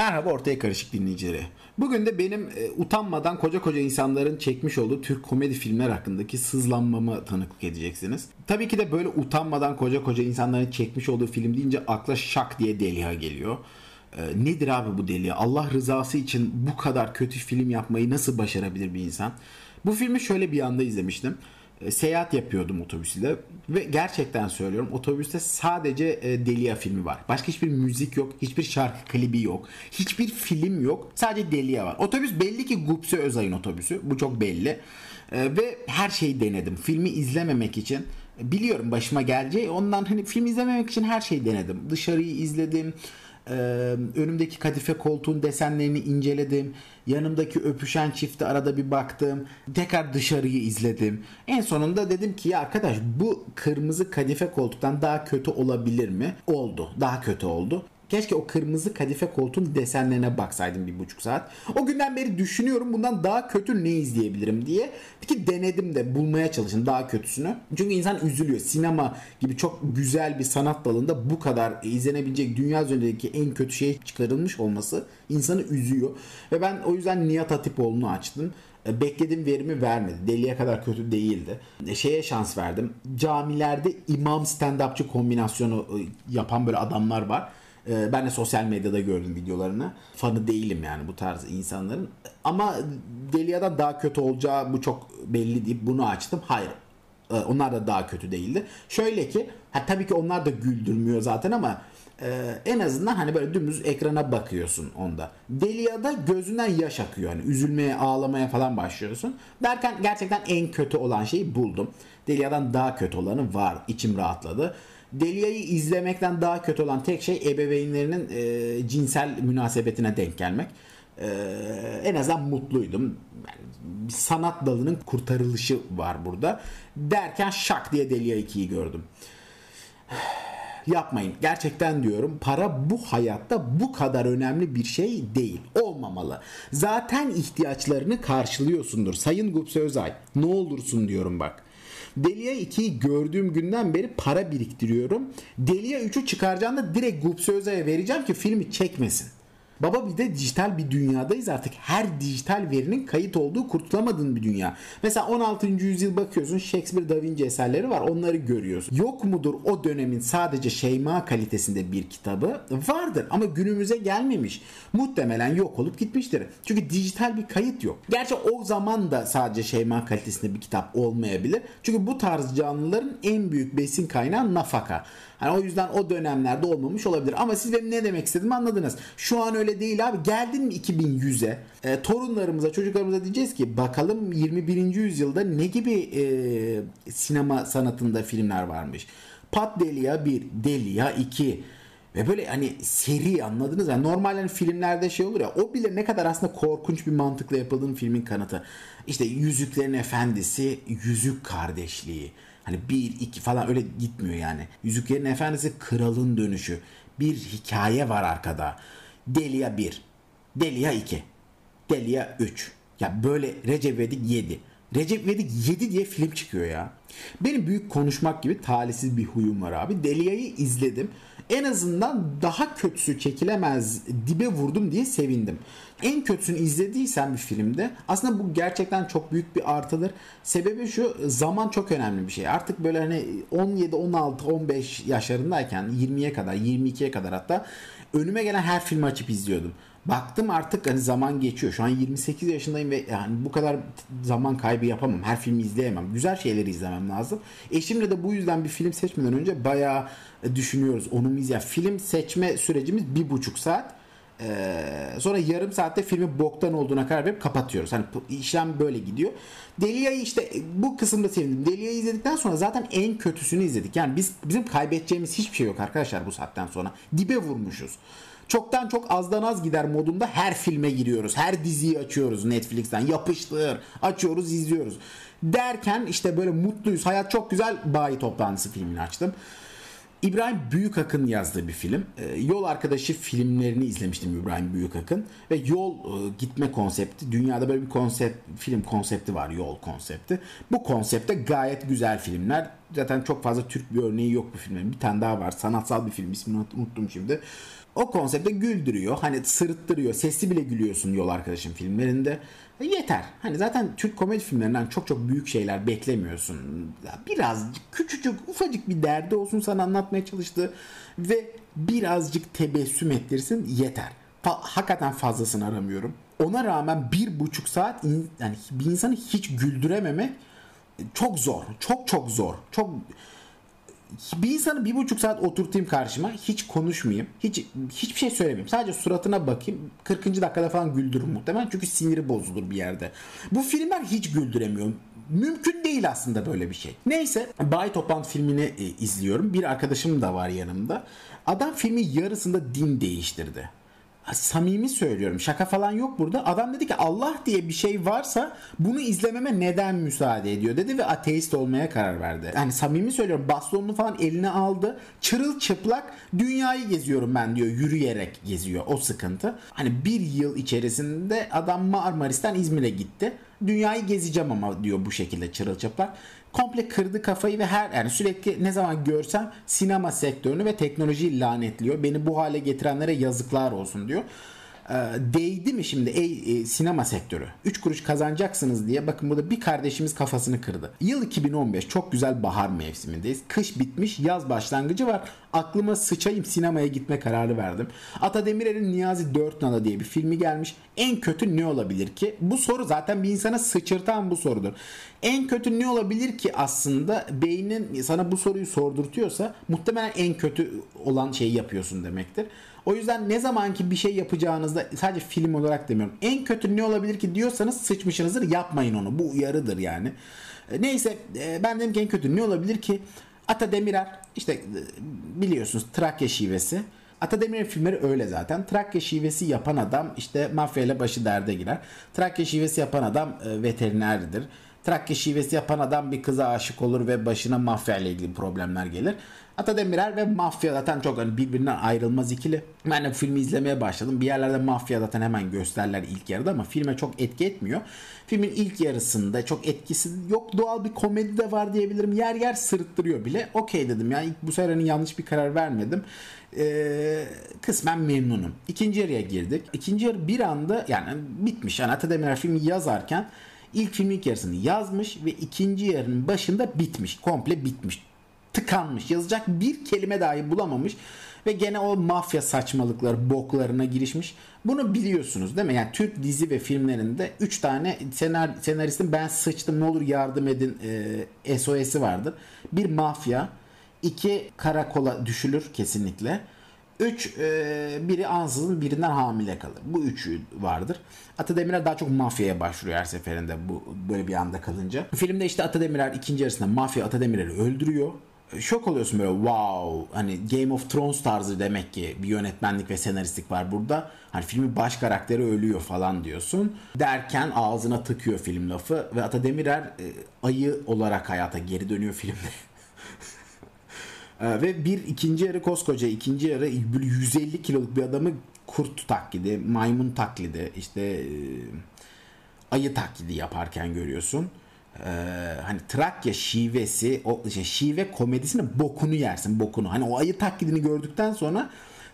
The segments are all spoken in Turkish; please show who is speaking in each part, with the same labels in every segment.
Speaker 1: Merhaba ortaya karışık dinleyicileri. Bugün de benim e, utanmadan koca koca insanların çekmiş olduğu Türk komedi filmler hakkındaki sızlanmamı tanıklık edeceksiniz. Tabii ki de böyle utanmadan koca koca insanların çekmiş olduğu film deyince akla şak diye Deliha geliyor. E, nedir abi bu Deliha? Allah rızası için bu kadar kötü film yapmayı nasıl başarabilir bir insan? Bu filmi şöyle bir anda izlemiştim. E, seyahat yapıyordum otobüsle ve gerçekten söylüyorum otobüste sadece e, Delia filmi var. Başka hiçbir müzik yok, hiçbir şarkı klibi yok, hiçbir film yok. Sadece Delia var. Otobüs belli ki Gupse Özay'ın otobüsü. Bu çok belli. E, ve her şeyi denedim. Filmi izlememek için biliyorum başıma geleceği. Ondan hani film izlememek için her şeyi denedim. Dışarıyı izledim önümdeki kadife koltuğun desenlerini inceledim. Yanımdaki öpüşen çifte arada bir baktım. Tekrar dışarıyı izledim. En sonunda dedim ki ya arkadaş bu kırmızı kadife koltuktan daha kötü olabilir mi? Oldu. Daha kötü oldu. Keşke o kırmızı kadife koltuğun desenlerine baksaydım bir buçuk saat. O günden beri düşünüyorum bundan daha kötü ne izleyebilirim diye. Peki denedim de bulmaya çalışın daha kötüsünü. Çünkü insan üzülüyor. Sinema gibi çok güzel bir sanat dalında bu kadar izlenebilecek dünya üzerindeki en kötü şey çıkarılmış olması insanı üzüyor. Ve ben o yüzden Nihat Hatipoğlu'nu açtım e, beklediğim verimi vermedi. Deliye kadar kötü değildi. E, şeye şans verdim. Camilerde imam stand-upçı kombinasyonu e, yapan böyle adamlar var. Ee, ben de sosyal medyada gördüm videolarını. Fanı değilim yani bu tarz insanların. Ama Delia'da daha kötü olacağı bu çok belli deyip bunu açtım. Hayır. Ee, onlar da daha kötü değildi. Şöyle ki ha, tabii ki onlar da güldürmüyor zaten ama e, en azından hani böyle dümdüz ekrana bakıyorsun onda. Delia'da gözünden yaş akıyor. Hani üzülmeye, ağlamaya falan başlıyorsun. Derken gerçekten en kötü olan şeyi buldum. Delia'dan daha kötü olanı var. İçim rahatladı. Delia'yı izlemekten daha kötü olan tek şey ebeveynlerinin e, cinsel münasebetine denk gelmek. E, en azından mutluydum. Yani sanat dalının kurtarılışı var burada. Derken şak diye Delia 2'yi gördüm. Yapmayın. Gerçekten diyorum para bu hayatta bu kadar önemli bir şey değil. Olmamalı. Zaten ihtiyaçlarını karşılıyorsundur. Sayın Gupse Özay ne olursun diyorum bak. Delia 2'yi gördüğüm günden beri para biriktiriyorum. Delia 3'ü çıkaracağında direkt Gupse Özay'a vereceğim ki filmi çekmesin. Baba bir de dijital bir dünyadayız artık. Her dijital verinin kayıt olduğu kurtulamadığın bir dünya. Mesela 16. yüzyıl bakıyorsun Shakespeare Da Vinci eserleri var onları görüyorsun. Yok mudur o dönemin sadece Şeyma kalitesinde bir kitabı? Vardır ama günümüze gelmemiş. Muhtemelen yok olup gitmiştir. Çünkü dijital bir kayıt yok. Gerçi o zaman da sadece Şeyma kalitesinde bir kitap olmayabilir. Çünkü bu tarz canlıların en büyük besin kaynağı nafaka. Hani o yüzden o dönemlerde olmamış olabilir. Ama siz benim ne demek istediğimi anladınız. Şu an öyle değil abi. Geldin mi 2100'e? E, torunlarımıza, çocuklarımıza diyeceğiz ki bakalım 21. yüzyılda ne gibi e, sinema sanatında filmler varmış. Pat Delia 1, Delia 2, ve böyle hani seri anladınız ya. Yani normal hani filmlerde şey olur ya. O bile ne kadar aslında korkunç bir mantıkla yapıldığın filmin kanıtı. İşte Yüzüklerin Efendisi, Yüzük Kardeşliği. Hani bir iki falan öyle gitmiyor yani. Yüzüklerin Efendisi kralın dönüşü. Bir hikaye var arkada. Delia 1. Delia 2. Delia 3. Ya böyle Recep İvedik 7. Recep İvedik 7 diye film çıkıyor ya. Benim büyük konuşmak gibi talihsiz bir huyum var abi. Delia'yı izledim en azından daha kötüsü çekilemez dibe vurdum diye sevindim. En kötüsünü izlediysen bir filmde aslında bu gerçekten çok büyük bir artıdır. Sebebi şu zaman çok önemli bir şey. Artık böyle hani 17, 16, 15 yaşlarındayken 20'ye kadar 22'ye kadar hatta önüme gelen her filmi açıp izliyordum. Baktım artık hani zaman geçiyor. Şu an 28 yaşındayım ve yani bu kadar zaman kaybı yapamam. Her filmi izleyemem. Güzel şeyleri izlemem lazım. Eşimle de bu yüzden bir film seçmeden önce bayağı düşünüyoruz. Onu mu izleyelim? Film seçme sürecimiz bir buçuk saat. Ee, sonra yarım saatte filmi boktan olduğuna karar verip kapatıyoruz. Hani işlem böyle gidiyor. Delia'yı işte bu kısımda sevindim. Delia'yı izledikten sonra zaten en kötüsünü izledik. Yani biz bizim kaybedeceğimiz hiçbir şey yok arkadaşlar bu saatten sonra. Dibe vurmuşuz çoktan çok azdan az gider modunda her filme giriyoruz. Her diziyi açıyoruz Netflix'ten. Yapıştır. Açıyoruz, izliyoruz. Derken işte böyle mutluyuz. Hayat çok güzel. Bayi toplantısı filmini açtım. İbrahim Büyükak'ın yazdığı bir film. Ee, yol arkadaşı filmlerini izlemiştim İbrahim Büyükak'ın ve yol e, gitme konsepti. Dünyada böyle bir konsept film konsepti var, yol konsepti. Bu konsepte gayet güzel filmler. Zaten çok fazla Türk bir örneği yok bu filmin. Bir tane daha var. Sanatsal bir film. ismini unuttum şimdi. O konsepte güldürüyor. Hani sırıttırıyor. Sesli bile gülüyorsun yol arkadaşım filmlerinde. E, yeter. Hani zaten Türk komedi filmlerinden çok çok büyük şeyler beklemiyorsun. Birazcık küçücük ufacık bir derdi olsun sana anlatmaya çalıştı ve birazcık tebessüm ettirsin yeter. Fa- hakikaten fazlasını aramıyorum. Ona rağmen bir buçuk saat in- yani bir insanı hiç güldürememek çok zor. Çok çok zor. Çok bir insanı bir buçuk saat oturtayım karşıma hiç konuşmayayım hiç hiçbir şey söylemeyeyim. Sadece suratına bakayım 40. dakikada falan güldürür muhtemelen çünkü siniri bozulur bir yerde. Bu filmler hiç güldüremiyor. Mümkün değil aslında böyle bir şey. Neyse Bay Topan filmini e, izliyorum. Bir arkadaşım da var yanımda. Adam filmi yarısında din değiştirdi samimi söylüyorum şaka falan yok burada. Adam dedi ki Allah diye bir şey varsa bunu izlememe neden müsaade ediyor dedi ve ateist olmaya karar verdi. Yani samimi söylüyorum bastonunu falan eline aldı. Çırılçıplak dünyayı geziyorum ben diyor yürüyerek geziyor o sıkıntı. Hani bir yıl içerisinde adam Marmaris'ten İzmir'e gitti. Dünyayı gezeceğim ama diyor bu şekilde çırılçıplak komple kırdı kafayı ve her yani sürekli ne zaman görsem sinema sektörünü ve teknolojiyi lanetliyor. Beni bu hale getirenlere yazıklar olsun diyor. E, değdi mi şimdi ey e, sinema sektörü 3 kuruş kazanacaksınız diye bakın burada bir kardeşimiz kafasını kırdı. Yıl 2015 çok güzel bahar mevsimindeyiz. Kış bitmiş yaz başlangıcı var. Aklıma sıçayım sinemaya gitme kararı verdim. Ata Demirer'in Niyazi Dört Nala diye bir filmi gelmiş. En kötü ne olabilir ki? Bu soru zaten bir insana sıçırtan bu sorudur. En kötü ne olabilir ki aslında beynin sana bu soruyu sordurtuyorsa muhtemelen en kötü olan şeyi yapıyorsun demektir. O yüzden ne zamanki bir şey yapacağınızda sadece film olarak demiyorum. En kötü ne olabilir ki diyorsanız sıçmışsınızdır yapmayın onu. Bu uyarıdır yani. E, neyse e, ben dedim ki en kötü ne olabilir ki? Ata Demirer işte e, biliyorsunuz Trakya şivesi. Ata Demirer'in filmleri öyle zaten. Trakya şivesi yapan adam işte mafya ile başı derde girer. Trakya şivesi yapan adam veterinerdir. Trakya şivesi yapan adam bir kıza aşık olur ve başına mafya ile ilgili problemler gelir. Ata Demirer ve mafya zaten çok hani birbirinden ayrılmaz ikili. Ben de filmi izlemeye başladım. Bir yerlerde mafya zaten hemen gösterler ilk yarıda ama filme çok etki etmiyor. Filmin ilk yarısında çok etkisi yok. Doğal bir komedi de var diyebilirim. Yer yer sırıttırıyor bile. Okey dedim yani bu sefer yanlış bir karar vermedim. Ee, kısmen memnunum. İkinci yarıya girdik. İkinci yarı bir anda yani bitmiş. Yani Ata filmi yazarken ilk filmin ilk yarısını yazmış ve ikinci yarının başında bitmiş. Komple bitmiş tıkanmış. Yazacak bir kelime dahi bulamamış ve gene o mafya saçmalıkları boklarına girişmiş. Bunu biliyorsunuz değil mi? Yani Türk dizi ve filmlerinde 3 tane senar, senaristin ben sıçtım ne olur yardım edin e, SOS'i vardır. Bir mafya, iki karakola düşülür kesinlikle. Üç, e, biri ansızın birinden hamile kalır. Bu üçü vardır. Ata Demirer daha çok mafyaya başvuruyor her seferinde bu böyle bir anda kalınca. Filmde işte Ata Demirer ikinci yarısında mafya Ata Demirer'i öldürüyor şok oluyorsun böyle wow hani Game of Thrones tarzı demek ki bir yönetmenlik ve senaristlik var burada. Hani filmin baş karakteri ölüyor falan diyorsun. Derken ağzına tıkıyor film lafı ve Ata Demirer e, ayı olarak hayata geri dönüyor filmde. e, ve bir ikinci yarı koskoca ikinci yarı böyle 150 kiloluk bir adamı kurt taklidi, maymun taklidi, işte e, ayı taklidi yaparken görüyorsun e, hani Trakya şivesi o şey, şive komedisinin bokunu yersin bokunu. Hani o ayı taklidini gördükten sonra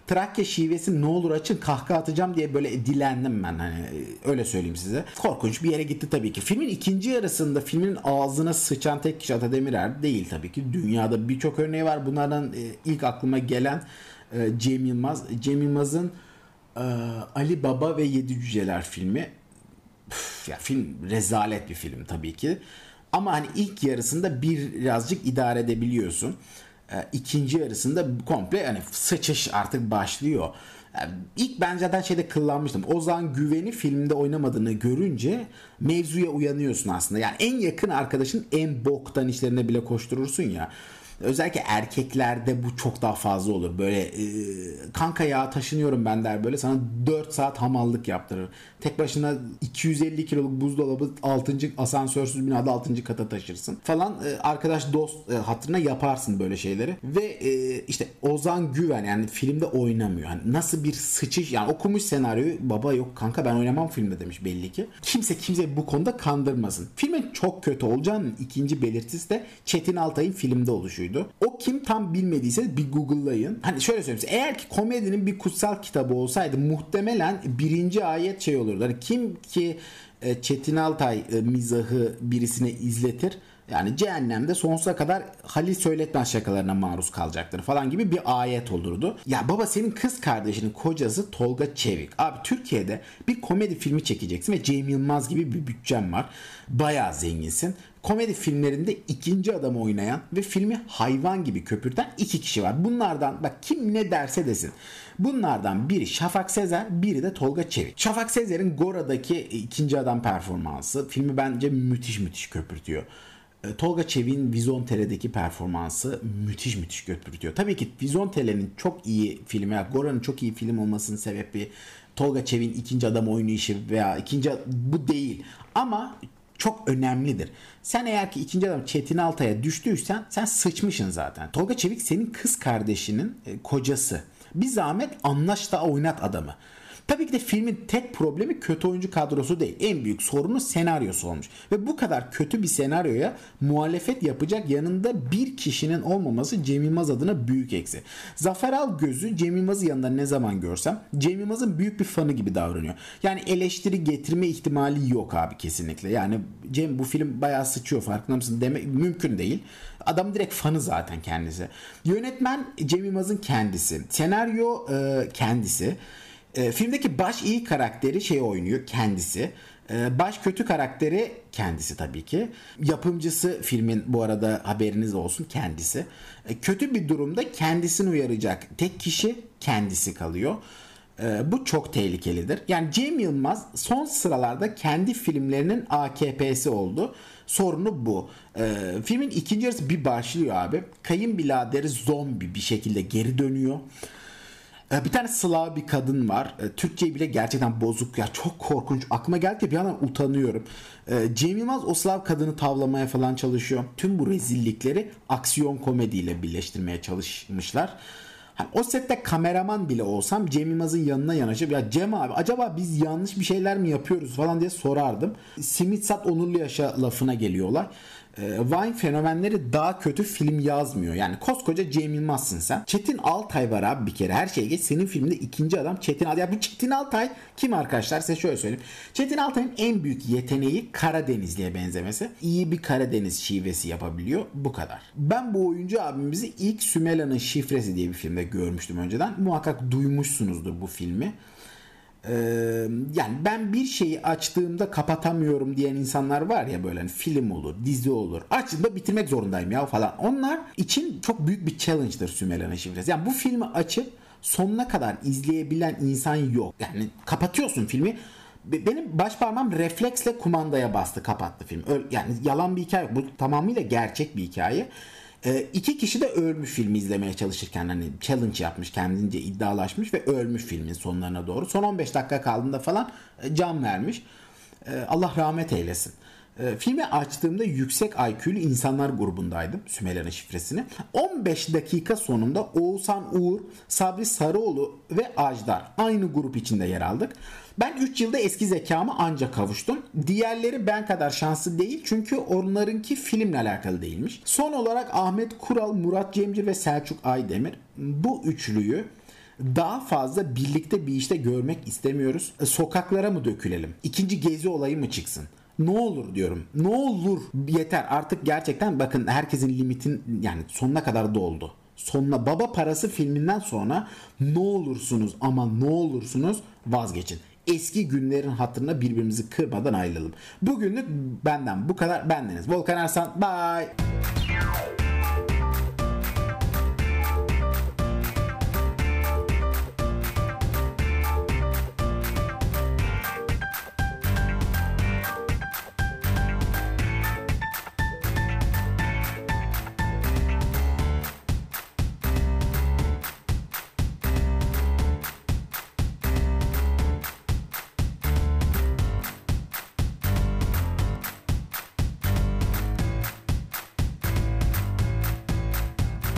Speaker 1: Trakya şivesi ne olur açın kahkaha atacağım diye böyle dilendim ben hani öyle söyleyeyim size. Korkunç bir yere gitti tabii ki. Filmin ikinci yarısında filmin ağzına sıçan tek kişi Ata Demirer değil tabii ki. Dünyada birçok örneği var. Bunlardan e, ilk aklıma gelen e, Cem Yılmaz. Cem Yılmaz'ın e, Ali Baba ve Yedi Cüceler filmi ya film rezalet bir film tabii ki. Ama hani ilk yarısında birazcık idare edebiliyorsun. Ee, ikinci yarısında komple hani sıçış artık başlıyor. Yani ilk ben zaten şeyde kıllanmıştım. Ozan Güven'i filmde oynamadığını görünce mevzuya uyanıyorsun aslında. Yani en yakın arkadaşın en boktan işlerine bile koşturursun ya. Özellikle erkeklerde bu çok daha fazla olur. Böyle e, kanka ya taşınıyorum ben der böyle sana 4 saat hamallık yaptırır. Tek başına 250 kiloluk buzdolabı 6. asansörsüz binada 6. kata taşırsın falan. E, arkadaş dost e, hatırına yaparsın böyle şeyleri. Ve e, işte Ozan Güven yani filmde oynamıyor. Yani nasıl bir sıçış yani okumuş senaryoyu baba yok kanka ben oynamam filmde demiş belli ki. Kimse kimse bu konuda kandırmasın. Filmin çok kötü olacağının ikinci belirtisi de Çetin Altay'ın filmde oluşuyor şuydu. O kim tam bilmediyseniz bir Google'layın. Hani şöyle söyleyeyim. Eğer ki komedinin bir kutsal kitabı olsaydı muhtemelen birinci ayet şey olurdu. Hani kim ki e, Çetin Altay e, mizahı birisine izletir yani cehennemde sonsuza kadar Halil söyletmez şakalarına maruz kalacaktır falan gibi bir ayet olurdu. Ya baba senin kız kardeşinin kocası Tolga Çevik. Abi Türkiye'de bir komedi filmi çekeceksin ve Cem Yılmaz gibi bir bütçem var. Bayağı zenginsin. Komedi filmlerinde ikinci adamı oynayan ve filmi hayvan gibi köpürten iki kişi var. Bunlardan bak kim ne derse desin. Bunlardan biri Şafak Sezer, biri de Tolga Çevik. Şafak Sezer'in Gora'daki ikinci adam performansı filmi bence müthiş müthiş köpürtüyor. E, Tolga Çevik'in Vizontele'deki performansı müthiş müthiş götürüyor. Tabii ki Vizontele'nin çok iyi filmi, yani Gora'nın çok iyi film olmasının sebebi Tolga Çevik'in ikinci adam oynayışı veya ikinci bu değil. Ama çok önemlidir. Sen eğer ki ikinci adam Çetin Altay'a düştüysen sen sıçmışsın zaten. Tolga Çevik senin kız kardeşinin e, kocası. Bir zahmet anlaş da oynat adamı. Tabii ki de filmin tek problemi kötü oyuncu kadrosu değil. En büyük sorunu senaryosu olmuş. Ve bu kadar kötü bir senaryoya muhalefet yapacak yanında bir kişinin olmaması Cem Yılmaz adına büyük eksi. Zafer Al gözü Cem Yılmaz'ı yanında ne zaman görsem Cem Yılmaz'ın büyük bir fanı gibi davranıyor. Yani eleştiri getirme ihtimali yok abi kesinlikle. Yani Cem bu film bayağı sıçıyor farkında mısın demek mümkün değil. Adam direkt fanı zaten kendisi. Yönetmen Cem Yılmaz'ın kendisi. Senaryo e, kendisi. E, filmdeki baş iyi karakteri şey oynuyor kendisi. E, baş kötü karakteri kendisi tabii ki. Yapımcısı filmin bu arada haberiniz olsun kendisi. E, kötü bir durumda kendisini uyaracak tek kişi kendisi kalıyor. E, bu çok tehlikelidir. Yani Cem Yılmaz son sıralarda kendi filmlerinin AKP'si oldu. Sorunu bu. E, filmin ikinci yarısı bir başlıyor abi. Kayınbiraderi zombi bir şekilde geri dönüyor. Ee, bir tane Slav bir kadın var. Ee, Türkçeyi bile gerçekten bozuk ya. Çok korkunç. Aklıma geldi ki bir yandan utanıyorum. Ee, Cem Yılmaz o Slav kadını tavlamaya falan çalışıyor. Tüm bu rezillikleri aksiyon komediyle birleştirmeye çalışmışlar. Hani o sette kameraman bile olsam Cem Yılmaz'ın yanına yanaşıp ya Cem abi acaba biz yanlış bir şeyler mi yapıyoruz falan diye sorardım. Simit sat onurlu yaşa lafına geliyorlar. Ee, Vine fenomenleri daha kötü film yazmıyor. Yani koskoca Cem Yılmaz'sın sen. Çetin Altay var abi bir kere. Her şeye geç. Senin filmde ikinci adam Çetin Altay. Ya bu Çetin Altay kim arkadaşlar? Size şöyle söyleyeyim. Çetin Altay'ın en büyük yeteneği Karadenizli'ye benzemesi. İyi bir Karadeniz şivesi yapabiliyor. Bu kadar. Ben bu oyuncu abimizi ilk Sümela'nın Şifresi diye bir filmde görmüştüm önceden. Muhakkak duymuşsunuzdur bu filmi. Ee, yani ben bir şeyi açtığımda kapatamıyorum diyen insanlar var ya böyle hani film olur, dizi olur. Açtığımda bitirmek zorundayım ya falan. Onlar için çok büyük bir challenge'dır Sümela'nın şifresi. Yani bu filmi açıp sonuna kadar izleyebilen insan yok. Yani kapatıyorsun filmi benim baş parmağım refleksle kumandaya bastı kapattı film. Yani yalan bir hikaye. Bu tamamıyla gerçek bir hikaye. E, iki kişi de ölmüş filmi izlemeye çalışırken hani challenge yapmış kendince iddialaşmış ve ölmüş filmin sonlarına doğru. Son 15 dakika kaldığında falan e, can vermiş. E, Allah rahmet eylesin. E, filmi açtığımda yüksek IQ'lu insanlar grubundaydım Sümela'nın şifresini. 15 dakika sonunda Oğuzhan Uğur, Sabri Sarıoğlu ve Ajdar aynı grup içinde yer aldık. Ben 3 yılda eski zekama ancak kavuştum. Diğerleri ben kadar şanslı değil çünkü onlarınki filmle alakalı değilmiş. Son olarak Ahmet Kural, Murat Cemcir ve Selçuk Aydemir bu üçlüyü daha fazla birlikte bir işte görmek istemiyoruz. Sokaklara mı dökülelim? İkinci gezi olayı mı çıksın? Ne olur diyorum. Ne olur yeter artık gerçekten bakın herkesin limitin yani sonuna kadar doldu. Sonuna baba parası filminden sonra ne olursunuz ama ne olursunuz vazgeçin eski günlerin hatırına birbirimizi kırmadan ayrılalım. Bugünlük benden bu kadar. Bendeniz Volkan Arslan. Bye.